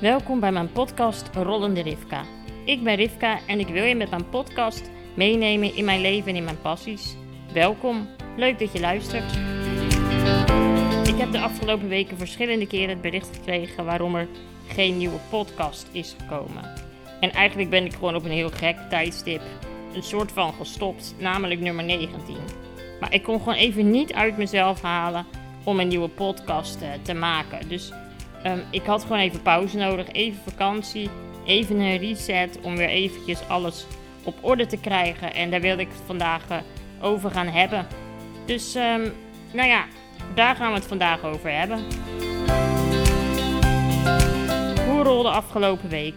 Welkom bij mijn podcast Rollende Rivka. Ik ben Rivka en ik wil je met mijn podcast meenemen in mijn leven en in mijn passies. Welkom, leuk dat je luistert. Ik heb de afgelopen weken verschillende keren het bericht gekregen waarom er geen nieuwe podcast is gekomen. En eigenlijk ben ik gewoon op een heel gek tijdstip een soort van gestopt, namelijk nummer 19. Maar ik kon gewoon even niet uit mezelf halen om een nieuwe podcast eh, te maken. Dus Ehm, ik had gewoon even pauze nodig, even vakantie, even een reset om weer eventjes alles op orde te krijgen. En daar wilde ik het vandaag uh, over gaan hebben. Dus, um, nou ja, daar gaan we het vandaag over hebben. Hoe rolde afgelopen week?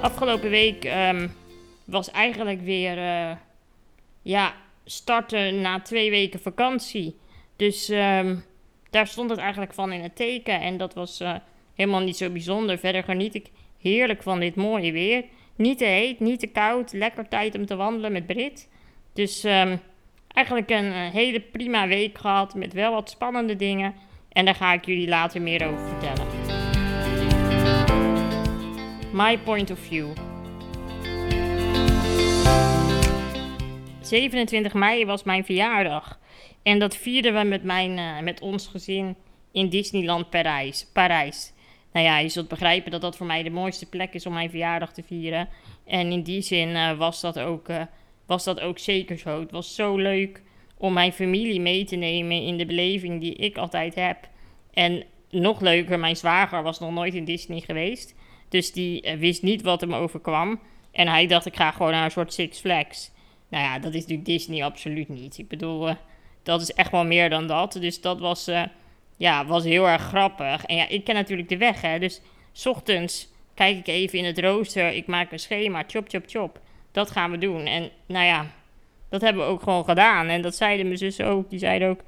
Afgelopen week um, was eigenlijk weer, uh, ja, starten na twee weken vakantie. Dus um, daar stond het eigenlijk van in het teken. En dat was uh, helemaal niet zo bijzonder. Verder geniet ik heerlijk van dit mooie weer. Niet te heet, niet te koud. Lekker tijd om te wandelen met Brit. Dus um, eigenlijk een uh, hele prima week gehad. Met wel wat spannende dingen. En daar ga ik jullie later meer over vertellen. My point of view. 27 mei was mijn verjaardag. En dat vierden we met, mijn, uh, met ons gezin in Disneyland Parijs. Parijs. Nou ja, je zult begrijpen dat dat voor mij de mooiste plek is om mijn verjaardag te vieren. En in die zin uh, was, dat ook, uh, was dat ook zeker zo. Het was zo leuk om mijn familie mee te nemen in de beleving die ik altijd heb. En nog leuker, mijn zwager was nog nooit in Disney geweest. Dus die wist niet wat hem overkwam. En hij dacht, ik ga gewoon naar een soort Six Flags. Nou ja, dat is natuurlijk Disney absoluut niet. Ik bedoel, dat is echt wel meer dan dat. Dus dat was, uh, ja, was heel erg grappig. En ja, ik ken natuurlijk de weg, hè. Dus s ochtends kijk ik even in het rooster. Ik maak een schema, chop, chop, chop. Dat gaan we doen. En nou ja, dat hebben we ook gewoon gedaan. En dat zeiden mijn zussen ook. Die zeiden ook,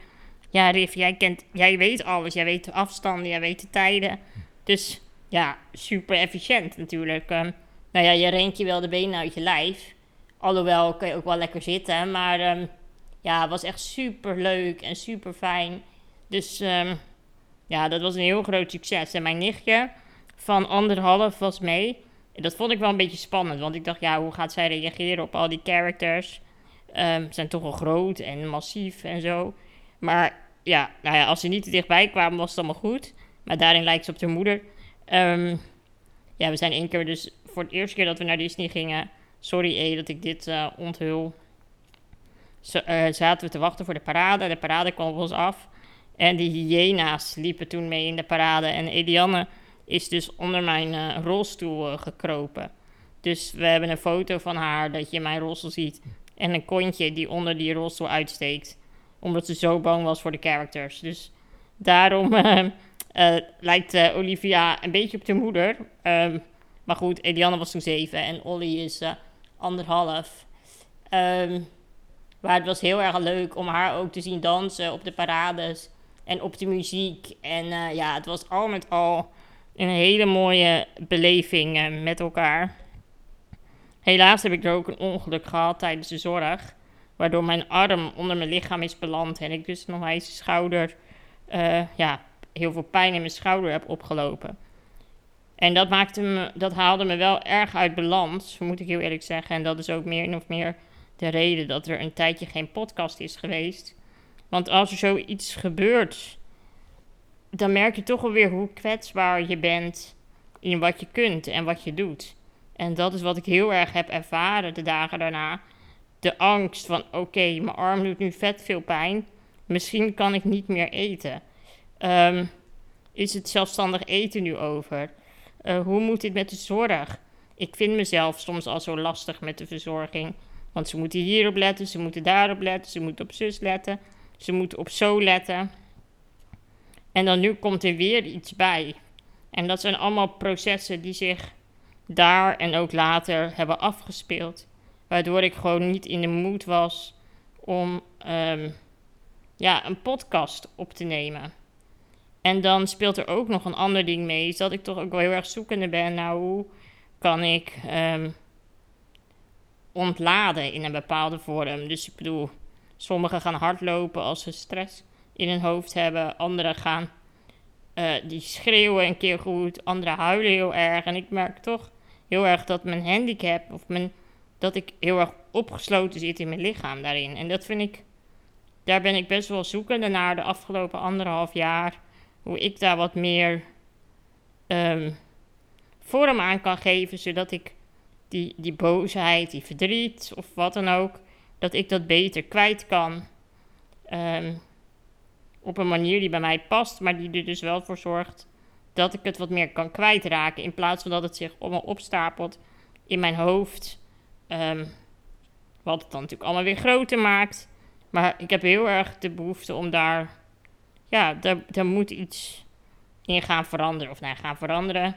ja Riff, jij, kent, jij weet alles. Jij weet de afstanden, jij weet de tijden. Dus ja, super efficiënt natuurlijk. Um, nou ja, je rent je wel de benen uit je lijf. Alhoewel kun je ook wel lekker zitten. Maar um, ja, het was echt super leuk en super fijn. Dus um, ja, dat was een heel groot succes. En mijn nichtje van anderhalf was mee. Dat vond ik wel een beetje spannend, want ik dacht, ja, hoe gaat zij reageren op al die characters? Um, ze zijn toch wel groot en massief en zo. Maar ja, nou ja, als ze niet te dichtbij kwamen, was het allemaal goed. Maar daarin lijkt ze op haar moeder. Um, ja, we zijn één keer dus voor het eerste keer dat we naar Disney gingen. Sorry, dat ik dit uh, onthul uh, zaten we te wachten voor de parade. De parade kwam op ons af. En die hyena's liepen toen mee in de parade. En Eliane is dus onder mijn uh, rolstoel uh, gekropen. Dus we hebben een foto van haar dat je mijn rolstoel ziet. En een kontje die onder die rolstoel uitsteekt. Omdat ze zo bang was voor de characters. Dus daarom lijkt Olivia een beetje op de moeder. Um, maar goed, Eliane was toen zeven en Olly is anderhalf. Um, maar het was heel erg leuk om haar ook te zien dansen op de parades en op de muziek. En uh, ja, het was al met al een hele mooie beleving uh, met elkaar. Helaas heb ik er ook een ongeluk gehad tijdens de zorg. Waardoor mijn arm onder mijn lichaam is beland. En ik dus nog eens schouder, uh, ja, heel veel pijn in mijn schouder heb opgelopen. En dat, maakte me, dat haalde me wel erg uit balans, moet ik heel eerlijk zeggen. En dat is ook meer of meer de reden dat er een tijdje geen podcast is geweest. Want als er zoiets gebeurt, dan merk je toch alweer hoe kwetsbaar je bent in wat je kunt en wat je doet. En dat is wat ik heel erg heb ervaren de dagen daarna. De angst van: oké, mijn arm doet nu vet veel pijn. Misschien kan ik niet meer eten. Um, is het zelfstandig eten nu over? Uh, hoe moet dit met de zorg? Ik vind mezelf soms al zo lastig met de verzorging. Want ze moeten hierop letten, ze moeten daarop letten, ze moeten op zus letten, ze moeten op zo letten. En dan nu komt er weer iets bij. En dat zijn allemaal processen die zich daar en ook later hebben afgespeeld. Waardoor ik gewoon niet in de moed was om um, ja, een podcast op te nemen. En dan speelt er ook nog een ander ding mee. Is dat ik toch ook wel heel erg zoekende ben naar hoe kan ik um, ontladen in een bepaalde vorm. Dus ik bedoel, sommigen gaan hardlopen als ze stress in hun hoofd hebben. Anderen gaan eh, die schreeuwen een keer goed, anderen huilen heel erg. En ik merk toch heel erg dat mijn handicap, of mijn, dat ik heel erg opgesloten zit in mijn lichaam daarin. En dat vind ik, daar ben ik best wel zoekende naar de afgelopen anderhalf jaar. Hoe ik daar wat meer um, vorm aan kan geven, zodat ik die, die boosheid, die verdriet of wat dan ook, dat ik dat beter kwijt kan. Ehm, op een manier die bij mij past, maar die er dus wel voor zorgt dat ik het wat meer kan kwijtraken. In plaats van dat het zich allemaal opstapelt in mijn hoofd. Um, wat het dan natuurlijk allemaal weer groter maakt. Maar ik heb heel erg de behoefte om daar. Ja, daar, daar moet iets in gaan veranderen. Of nou, gaan veranderen.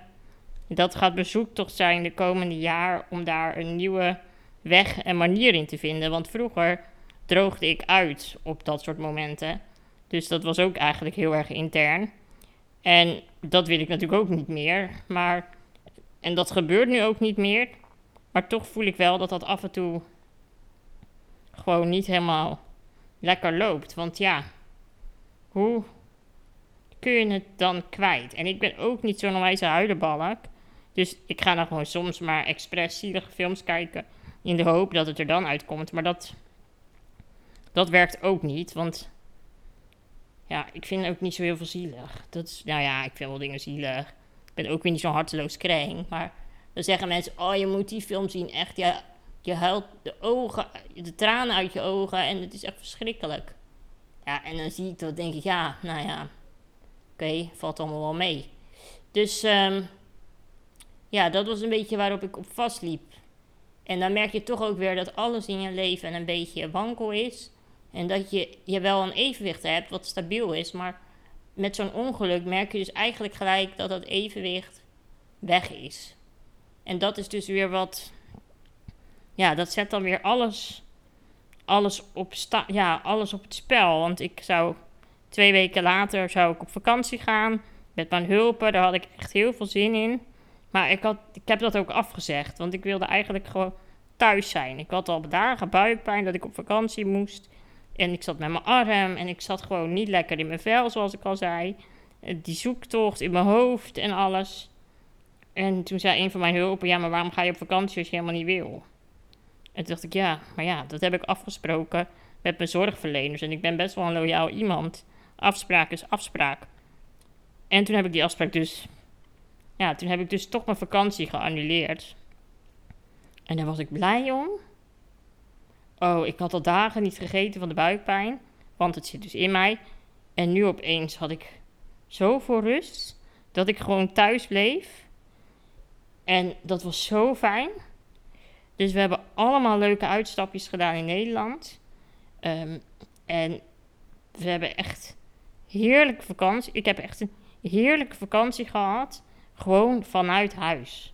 Dat gaat mijn zoektocht zijn de komende jaar om daar een nieuwe weg en manier in te vinden. Want vroeger droogde ik uit op dat soort momenten. Dus dat was ook eigenlijk heel erg intern. En dat wil ik natuurlijk ook niet meer. Maar, en dat gebeurt nu ook niet meer. Maar toch voel ik wel dat dat af en toe gewoon niet helemaal lekker loopt. Want ja, hoe kun je het dan kwijt? En ik ben ook niet zo'n wijze huilenbalk. Dus ik ga dan gewoon soms maar expres zielige films kijken. In de hoop dat het er dan uitkomt. Maar dat, dat werkt ook niet. Want ja, ik vind ook niet zo heel veel zielig. Dat is, nou ja, ik vind wel dingen zielig. Ik ben ook weer niet zo'n harteloos kring. Maar dan zeggen mensen: Oh, je moet die film zien. Echt, ja, je huilt de ogen, de tranen uit je ogen. En het is echt verschrikkelijk. Ja, en dan zie ik dat, denk ik: Ja, nou ja, oké, valt allemaal wel mee. Dus um, ja, dat was een beetje waarop ik op vastliep. En dan merk je toch ook weer dat alles in je leven een beetje wankel is. En dat je, je wel een evenwicht hebt wat stabiel is. Maar met zo'n ongeluk merk je dus eigenlijk gelijk dat dat evenwicht weg is. En dat is dus weer wat. Ja, dat zet dan weer alles, alles, op, sta, ja, alles op het spel. Want ik zou twee weken later zou ik op vakantie gaan met mijn hulpen. Daar had ik echt heel veel zin in. Maar ik, had, ik heb dat ook afgezegd, want ik wilde eigenlijk gewoon thuis zijn. Ik had al dagen buikpijn dat ik op vakantie moest. En ik zat met mijn arm en ik zat gewoon niet lekker in mijn vel, zoals ik al zei. Eh, die zoektocht in mijn hoofd en alles. En toen zei een van mijn hulpen, ja, maar waarom ga je op vakantie als je helemaal niet wil? En toen dacht ik, ja, maar ja, dat heb ik afgesproken met mijn zorgverleners. En ik ben best wel een loyaal iemand. Afspraak is afspraak. En toen heb ik die afspraak dus ja, toen heb ik dus toch mijn vakantie geannuleerd. En daar was ik blij om. Oh, ik had al dagen niet gegeten van de buikpijn. Want het zit dus in mij. En nu opeens had ik zoveel rust. Dat ik gewoon thuis bleef. En dat was zo fijn. Dus we hebben allemaal leuke uitstapjes gedaan in Nederland. Um, en we hebben echt heerlijke vakantie. Ik heb echt een heerlijke vakantie gehad. Gewoon vanuit huis.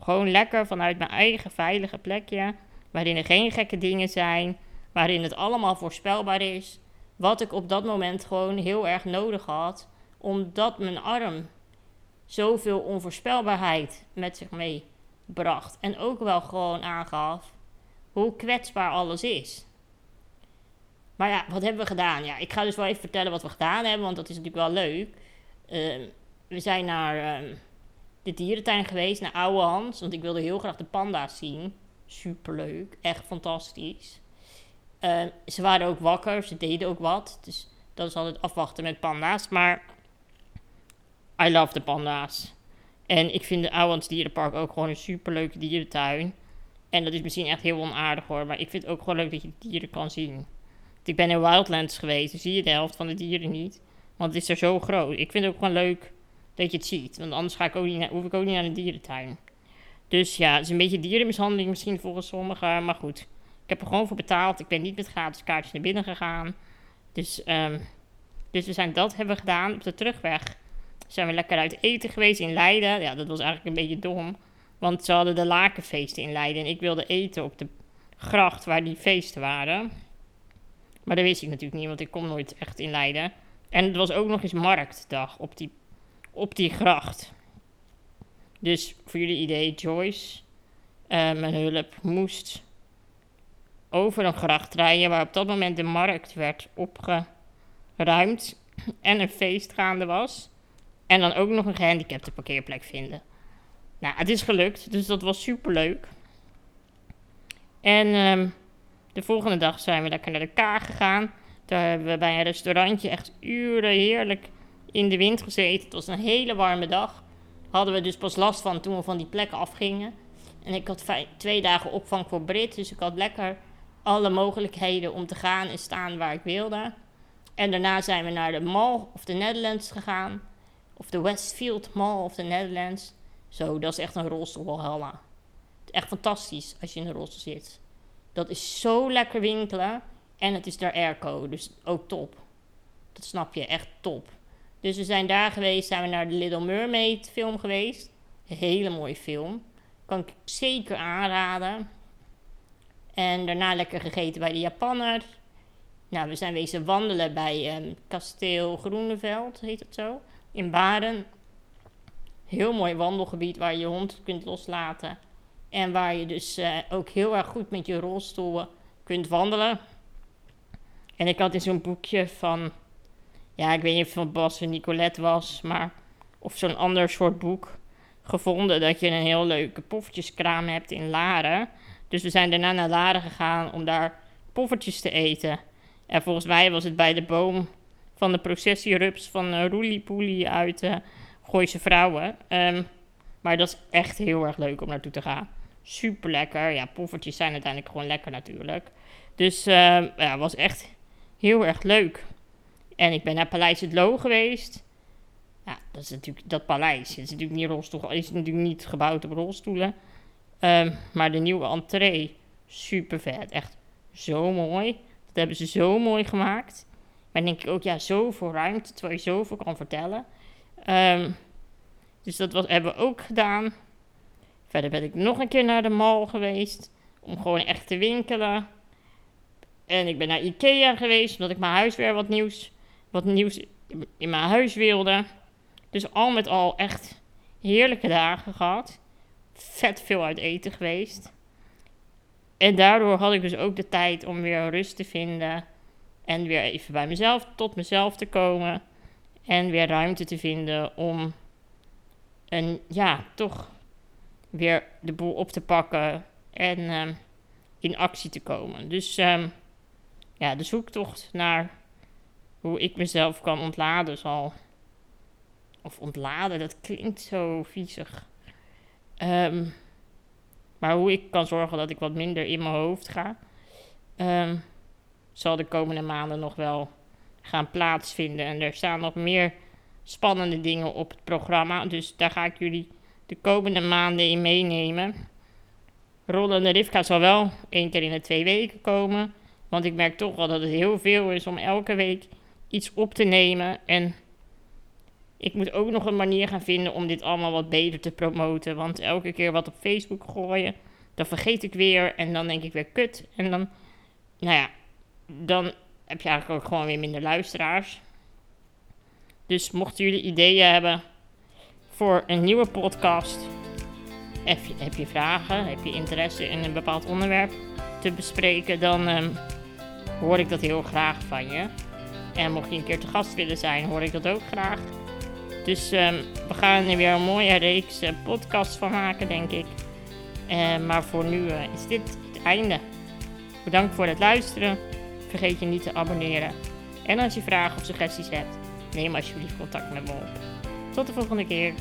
Gewoon lekker vanuit mijn eigen veilige plekje. Waarin er geen gekke dingen zijn. Waarin het allemaal voorspelbaar is. Wat ik op dat moment gewoon heel erg nodig had. Omdat mijn arm zoveel onvoorspelbaarheid met zich meebracht. En ook wel gewoon aangaf hoe kwetsbaar alles is. Maar ja, wat hebben we gedaan? Ja, ik ga dus wel even vertellen wat we gedaan hebben, want dat is natuurlijk wel leuk. Uh, we zijn naar uh, de dierentuin geweest naar Oude Hans. Want ik wilde heel graag de panda's zien. Superleuk. Echt fantastisch. Uh, ze waren ook wakker. Ze deden ook wat. Dus dat is altijd afwachten met panda's. Maar I love de panda's. En ik vind de Oude Hans Dierenpark ook gewoon een superleuke dierentuin. En dat is misschien echt heel onaardig hoor. Maar ik vind het ook gewoon leuk dat je dieren kan zien. Ik ben in Wildlands geweest. Dan zie je de helft van de dieren niet. Want het is er zo groot. Ik vind het ook gewoon leuk dat je het ziet. Want anders ga ik ook niet, hoef ik ook niet naar de dierentuin. Dus ja, het is een beetje dierenmishandeling misschien volgens sommigen. Maar goed, ik heb er gewoon voor betaald. Ik ben niet met gratis kaartjes naar binnen gegaan. Dus, um, dus we zijn dat hebben gedaan. Op de terugweg zijn we lekker uit eten geweest in Leiden. Ja, dat was eigenlijk een beetje dom. Want ze hadden de lakenfeesten in Leiden. En ik wilde eten op de gracht waar die feesten waren. Maar dat wist ik natuurlijk niet, want ik kom nooit echt in Leiden. En het was ook nog eens marktdag op die op die gracht. Dus voor jullie idee, Joyce, uh, mijn hulp, moest over een gracht rijden waar op dat moment de markt werd opgeruimd en een feest gaande was. En dan ook nog een gehandicapte parkeerplek vinden. Nou, het is gelukt, dus dat was super leuk. En ehm, de volgende dag zijn we lekker naar de Kaag gegaan. Daar hebben we bij een restaurantje echt uren heerlijk in de wind gezeten. Het was een hele warme dag. Hadden we dus pas last van toen we van die plek afgingen. En ik had twee dagen opvang voor Brit, dus ik had lekker alle mogelijkheden om te gaan en staan waar ik wilde. En daarna zijn we naar de Mall of the Netherlands gegaan. Of de Westfield Mall of the Netherlands. Zo, dat is echt een rolstoelhalla. Echt fantastisch als je in de rolstoel zit. Dat is zo lekker winkelen. En het is daar airco, dus ook top. Dat snap je, echt top. Dus we zijn daar geweest, zijn we naar de Little Mermaid film geweest. Hele mooie film. Kan ik zeker aanraden. En daarna lekker gegeten bij de Japanner. Nou, we zijn wezen wandelen bij um, Kasteel Groeneveld, heet het zo. In Baren. Heel mooi wandelgebied waar je je hond kunt loslaten. En waar je dus uh, ook heel erg goed met je rolstoel kunt wandelen. En ik had in zo'n boekje van, ja, ik weet niet of het van Bas en Nicolette was, maar of zo'n ander soort boek gevonden dat je een heel leuke poffertjeskraam hebt in Laren. Dus we zijn daarna naar Laren gegaan om daar poffertjes te eten. En volgens mij was het bij de boom van de processierups van uh, Roelie Poelie uit uh, Gooise Vrouwen. Um, maar dat is echt heel erg leuk om naartoe te gaan. Super lekker. Ja, poffertjes zijn uiteindelijk gewoon lekker natuurlijk. Dus uh, ja, was echt heel erg leuk. En ik ben naar Paleis het Loo geweest. Ja, dat is natuurlijk dat paleis. Het is natuurlijk niet, rolstoel, is natuurlijk niet gebouwd op rolstoelen. Um, maar de nieuwe entree, super vet. Echt zo mooi. Dat hebben ze zo mooi gemaakt. Maar denk ik ook, ja, zoveel ruimte, terwijl je zoveel kan vertellen. Um, dus dat wat, hebben we ook gedaan. Verder ben ik nog een keer naar de mall geweest. Om gewoon echt te winkelen. En ik ben naar Ikea geweest, omdat ik mijn huis weer wat nieuws, wat nieuws in mijn huis wilde. Dus al met al echt heerlijke dagen gehad. Vet veel uit eten geweest. En daardoor had ik dus ook de tijd om weer rust te vinden. En weer even bij mezelf, tot mezelf te komen. En weer ruimte te vinden om en ja, toch weer de boel op te pakken en um, in actie te komen. Dus um, ja, de zoektocht naar hoe ik mezelf kan ontladen zal. Of ontladen, dat klinkt zo viezig. Um, maar hoe ik kan zorgen dat ik wat minder in mijn hoofd ga, zal de komende maanden nog wel gaan plaatsvinden. En er staan nog meer spannende dingen op het programma. Dus daar ga ik jullie de komende maanden in meenemen. Rollende Rivka zal wel één keer in de twee weken komen. Want ik merk toch wel dat het heel veel is om elke week iets op te nemen. En ik moet ook nog een manier gaan vinden om dit allemaal wat beter te promoten. Want elke keer wat op Facebook gooien, dan vergeet ik weer. En dan denk ik weer kut. En dan, nou ja, dan heb je eigenlijk ook gewoon weer minder luisteraars. Dus mochten jullie ideeën hebben voor een nieuwe podcast, heb je, heb je vragen, heb je interesse in een bepaald onderwerp te bespreken, dan um, hoor ik dat heel graag van je. En mocht je een keer te gast willen zijn, hoor ik dat ook graag. Dus um, we gaan er weer een mooie reeks uh, podcasts van maken, denk ik. Uh, maar voor nu uh, is dit het einde. Bedankt voor het luisteren. Vergeet je niet te abonneren. En als je vragen of suggesties hebt, neem alsjeblieft contact met me op. Tot de volgende keer.